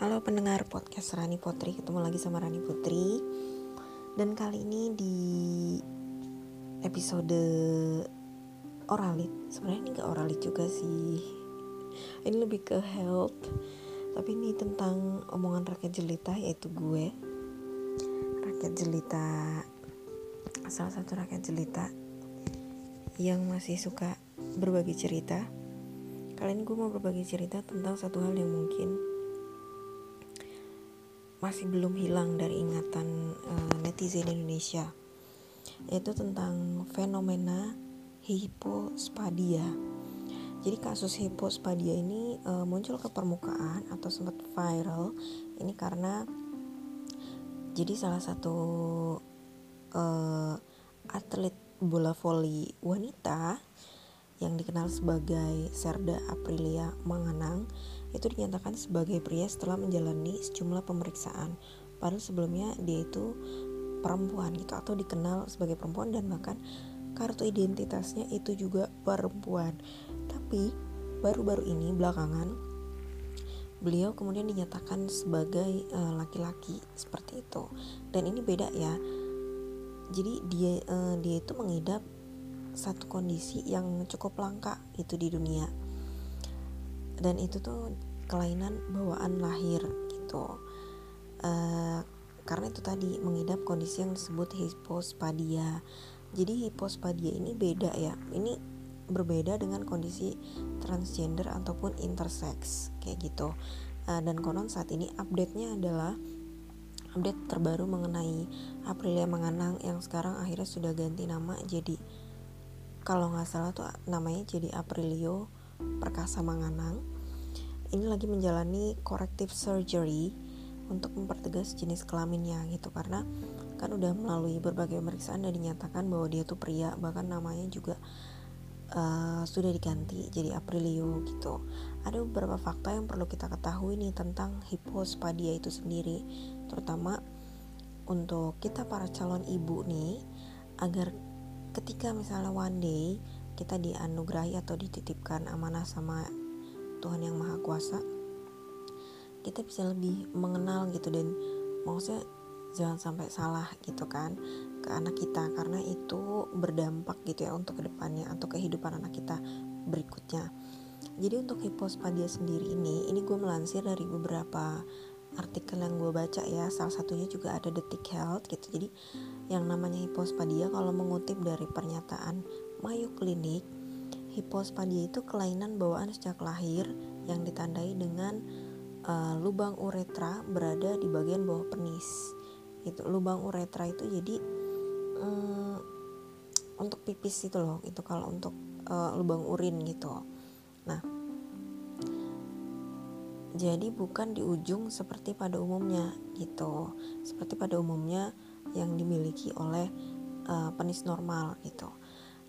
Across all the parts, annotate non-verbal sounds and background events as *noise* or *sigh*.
Halo pendengar podcast Rani Putri, ketemu lagi sama Rani Putri. Dan kali ini di episode oralit. Sebenarnya ini gak oralit juga sih. Ini lebih ke health. Tapi ini tentang omongan rakyat jelita yaitu gue. Rakyat jelita salah satu rakyat jelita yang masih suka berbagi cerita. Kali ini gue mau berbagi cerita tentang satu hal yang mungkin masih belum hilang dari ingatan uh, netizen Indonesia yaitu tentang fenomena hipospadia. Jadi kasus hipospadia ini uh, muncul ke permukaan atau sempat viral ini karena jadi salah satu uh, atlet bola voli wanita yang dikenal sebagai Serda Aprilia Manganang itu dinyatakan sebagai pria setelah menjalani sejumlah pemeriksaan. Padahal sebelumnya dia itu perempuan gitu atau dikenal sebagai perempuan dan bahkan kartu identitasnya itu juga perempuan. Tapi baru-baru ini belakangan beliau kemudian dinyatakan sebagai uh, laki-laki seperti itu. Dan ini beda ya. Jadi dia uh, dia itu mengidap satu kondisi yang cukup langka itu di dunia dan itu tuh kelainan bawaan lahir gitu. Uh, karena itu tadi mengidap kondisi yang disebut hipospadia. Jadi hipospadia ini beda ya. Ini berbeda dengan kondisi transgender ataupun intersex kayak gitu. Uh, dan konon saat ini update-nya adalah update terbaru mengenai Aprilia Menganang yang sekarang akhirnya sudah ganti nama jadi kalau nggak salah tuh namanya jadi Aprilio Perkasa Manganang. Ini lagi menjalani corrective surgery untuk mempertegas jenis kelaminnya gitu. Karena kan udah melalui berbagai pemeriksaan dan dinyatakan bahwa dia tuh pria. Bahkan namanya juga uh, sudah diganti jadi Aprilio gitu. Ada beberapa fakta yang perlu kita ketahui nih tentang hipospadia itu sendiri. Terutama untuk kita para calon ibu nih agar ketika misalnya one day kita dianugerahi atau dititipkan amanah sama Tuhan yang Maha Kuasa kita bisa lebih mengenal gitu. Dan maksudnya jangan sampai salah gitu kan ke anak kita karena itu berdampak gitu ya untuk ke depannya atau kehidupan anak kita berikutnya. Jadi untuk hipospadia sendiri ini ini gue melansir dari beberapa artikel yang gue baca ya. Salah satunya juga ada detik health gitu. Jadi yang namanya hipospadia kalau mengutip dari pernyataan Mayo Clinic, hipospadia itu kelainan bawaan sejak lahir yang ditandai dengan uh, lubang uretra berada di bagian bawah penis. Itu lubang uretra itu jadi um, untuk pipis itu loh, itu kalau untuk uh, lubang urin gitu. Nah, jadi bukan di ujung seperti pada umumnya gitu. Seperti pada umumnya yang dimiliki oleh uh, penis normal gitu.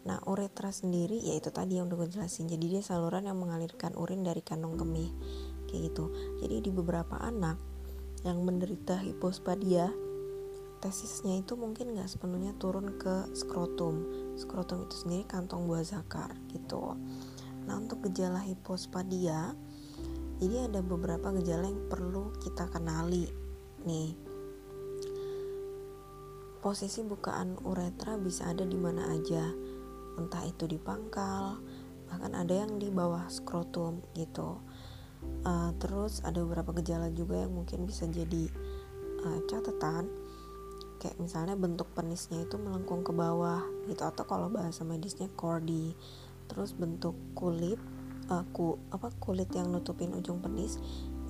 Nah, uretra sendiri yaitu tadi yang udah gue jelasin. Jadi dia saluran yang mengalirkan urin dari kantong kemih. Kayak gitu. Jadi di beberapa anak yang menderita hipospadia, tesisnya itu mungkin nggak sepenuhnya turun ke skrotum. Skrotum itu sendiri kantong buah zakar gitu. Nah, untuk gejala hipospadia, jadi ada beberapa gejala yang perlu kita kenali nih. Posisi bukaan uretra bisa ada di mana aja entah itu di pangkal bahkan ada yang di bawah skrotum gitu. Uh, terus ada beberapa gejala juga yang mungkin bisa jadi uh, catatan. Kayak misalnya bentuk penisnya itu melengkung ke bawah gitu atau kalau bahasa medisnya cordy. Terus bentuk kulit uh, ku, apa kulit yang nutupin ujung penis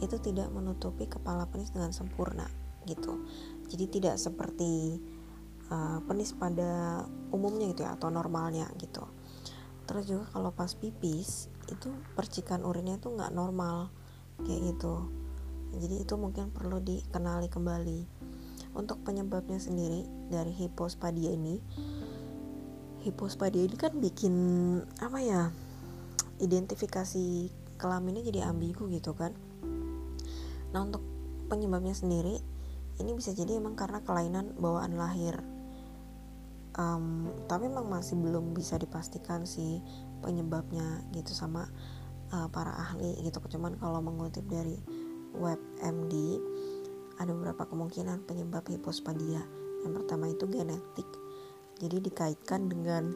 itu tidak menutupi kepala penis dengan sempurna gitu. Jadi tidak seperti uh, penis pada umumnya gitu ya atau normalnya gitu. Terus juga kalau pas pipis itu percikan urinnya itu nggak normal kayak gitu. Jadi itu mungkin perlu dikenali kembali. Untuk penyebabnya sendiri dari hipospadia ini hipospadia ini kan bikin apa ya identifikasi kelaminnya jadi ambigu gitu kan. Nah untuk penyebabnya sendiri ini bisa jadi emang karena kelainan bawaan lahir um, tapi memang masih belum bisa dipastikan sih penyebabnya gitu sama uh, para ahli gitu cuman kalau mengutip dari WebMD ada beberapa kemungkinan penyebab hipospadia. Yang pertama itu genetik, jadi dikaitkan dengan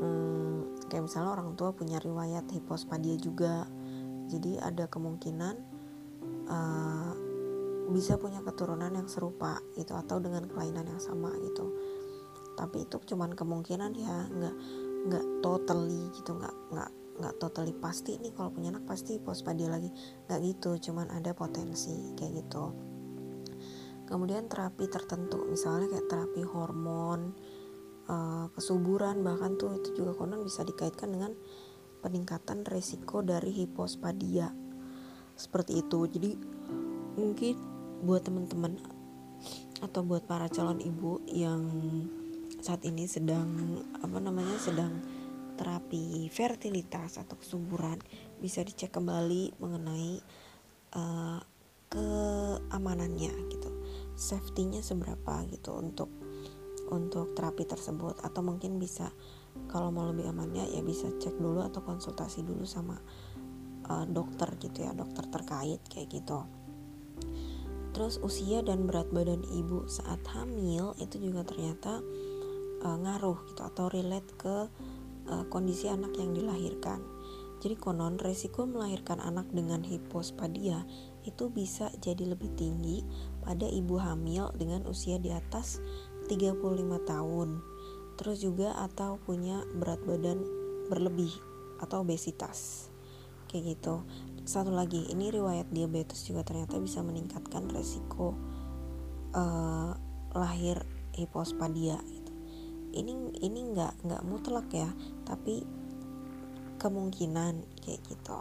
hmm, kayak misalnya orang tua punya riwayat hipospadia juga, jadi ada kemungkinan uh, bisa punya keturunan yang serupa itu atau dengan kelainan yang sama gitu. Tapi itu cuman kemungkinan ya, nggak nggak totally gitu, nggak nggak nggak totally pasti nih kalau punya anak pasti hipospadia lagi. Nggak gitu cuman ada potensi kayak gitu. Kemudian terapi tertentu misalnya kayak terapi hormon uh, kesuburan bahkan tuh itu juga konon bisa dikaitkan dengan peningkatan resiko dari hipospadia. Seperti itu. Jadi mungkin buat teman-teman atau buat para calon ibu yang saat ini sedang apa namanya sedang terapi fertilitas atau kesuburan. Bisa dicek kembali mengenai uh, keamanannya gitu. Safety-nya seberapa gitu untuk untuk terapi tersebut. Atau mungkin bisa kalau mau lebih amannya ya bisa cek dulu atau konsultasi dulu sama uh, dokter gitu ya dokter terkait kayak gitu. Terus usia dan berat badan ibu saat hamil itu juga ternyata uh, ngaruh gitu atau relate ke uh, kondisi anak yang dilahirkan. Jadi konon resiko melahirkan anak dengan hipospadia itu bisa jadi lebih tinggi pada ibu hamil dengan usia di atas 35 tahun. Terus juga atau punya berat badan berlebih atau obesitas. Kayak gitu. Satu lagi, ini riwayat diabetes juga ternyata bisa meningkatkan resiko uh, lahir hipospadia ini ini nggak nggak mutlak ya tapi kemungkinan kayak gitu.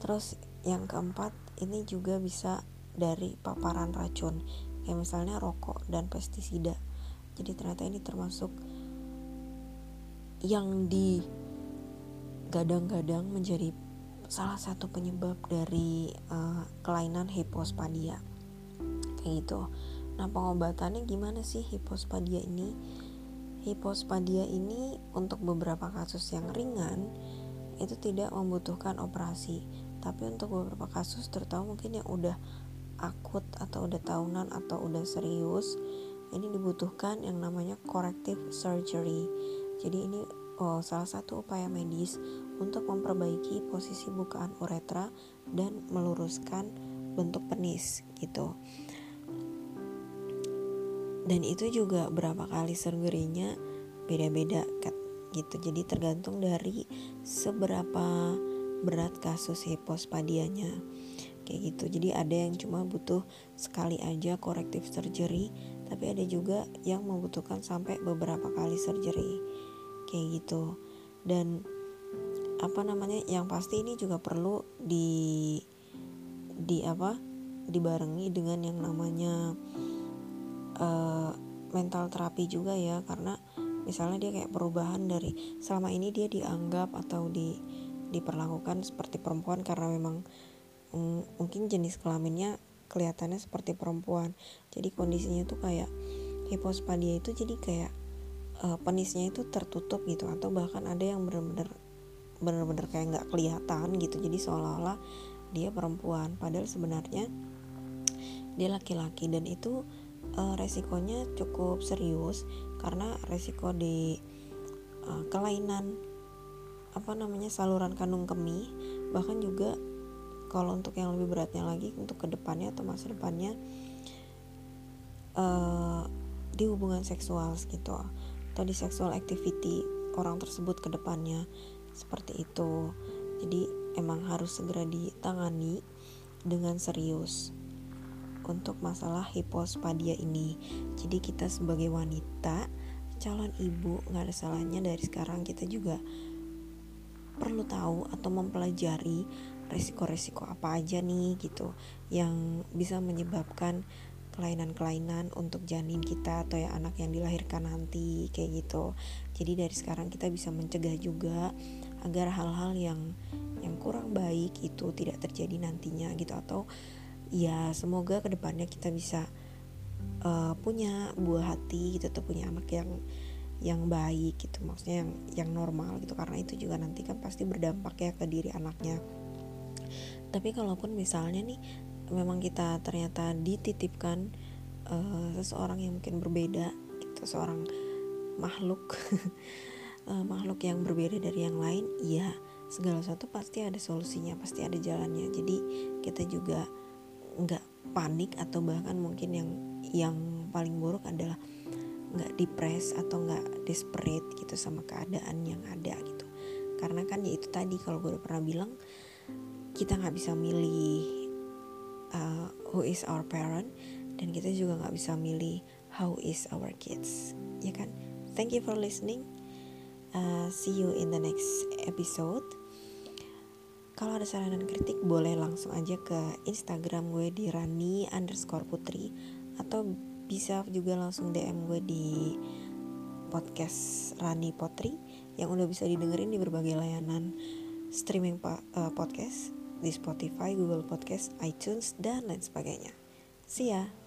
Terus yang keempat ini juga bisa dari paparan racun kayak misalnya rokok dan pestisida. Jadi ternyata ini termasuk yang di gadang-gadang menjadi salah satu penyebab dari uh, kelainan hipospadia. Kayak gitu. Nah pengobatannya gimana sih hipospadia ini hipospadia ini untuk beberapa kasus yang ringan itu tidak membutuhkan operasi. Tapi untuk beberapa kasus terutama mungkin yang udah akut atau udah tahunan atau udah serius ini dibutuhkan yang namanya corrective surgery. Jadi ini oh, salah satu upaya medis untuk memperbaiki posisi bukaan uretra dan meluruskan bentuk penis gitu dan itu juga berapa kali surgery-nya beda-beda gitu. Jadi tergantung dari seberapa berat kasus hipospadianya. Kayak gitu. Jadi ada yang cuma butuh sekali aja korektif surgery tapi ada juga yang membutuhkan sampai beberapa kali surgery. Kayak gitu. Dan apa namanya yang pasti ini juga perlu di di apa dibarengi dengan yang namanya uh, mental terapi juga ya karena misalnya dia kayak perubahan dari selama ini dia dianggap atau di diperlakukan seperti perempuan karena memang mm, mungkin jenis kelaminnya kelihatannya seperti perempuan. Jadi kondisinya tuh kayak hipospadia itu jadi kayak uh, penisnya itu tertutup gitu atau bahkan ada yang bener-bener bener-bener kayak nggak kelihatan gitu. Jadi seolah-olah dia perempuan. Padahal sebenarnya dia laki-laki dan itu uh, resikonya cukup serius karena resiko di uh, kelainan apa namanya saluran kandung kemih bahkan juga kalau untuk yang lebih beratnya lagi untuk ke depannya atau masa depannya uh, di hubungan seksual gitu. Atau di sexual activity orang tersebut ke depannya seperti itu. Jadi emang harus segera ditangani dengan serius untuk masalah hipospadia ini. Jadi kita sebagai wanita, calon ibu nggak ada salahnya dari sekarang kita juga perlu tahu atau mempelajari resiko-resiko apa aja nih gitu yang bisa menyebabkan kelainan-kelainan untuk janin kita atau ya anak yang dilahirkan nanti kayak gitu. Jadi dari sekarang kita bisa mencegah juga agar hal-hal yang yang kurang baik itu tidak terjadi nantinya gitu atau ya semoga ke depannya kita bisa uh, punya buah hati gitu atau punya anak yang yang baik gitu. Maksudnya yang yang normal gitu. Karena itu juga nanti kan pasti berdampak ya ke diri anaknya. Tapi kalaupun misalnya nih memang kita ternyata dititipkan uh, seseorang yang mungkin berbeda gitu seorang makhluk uh, *laughs* makhluk yang berbeda dari yang lain iya segala sesuatu pasti ada solusinya pasti ada jalannya. Jadi kita juga nggak panik atau bahkan mungkin yang yang paling buruk adalah nggak depres atau nggak desperate gitu sama keadaan yang ada gitu. Karena kan ya itu tadi kalau gue udah pernah bilang kita nggak bisa milih uh, who is our parent dan kita juga nggak bisa milih how is our kids ya kan? Thank you for listening. Uh, see you in the next episode kalau ada saran dan kritik boleh langsung aja ke Instagram gue di Rani underscore putri atau bisa juga langsung DM gue di podcast Rani Potri yang udah bisa didengerin di berbagai layanan streaming uh, podcast di Spotify, Google Podcast, iTunes, dan lain sebagainya. See ya!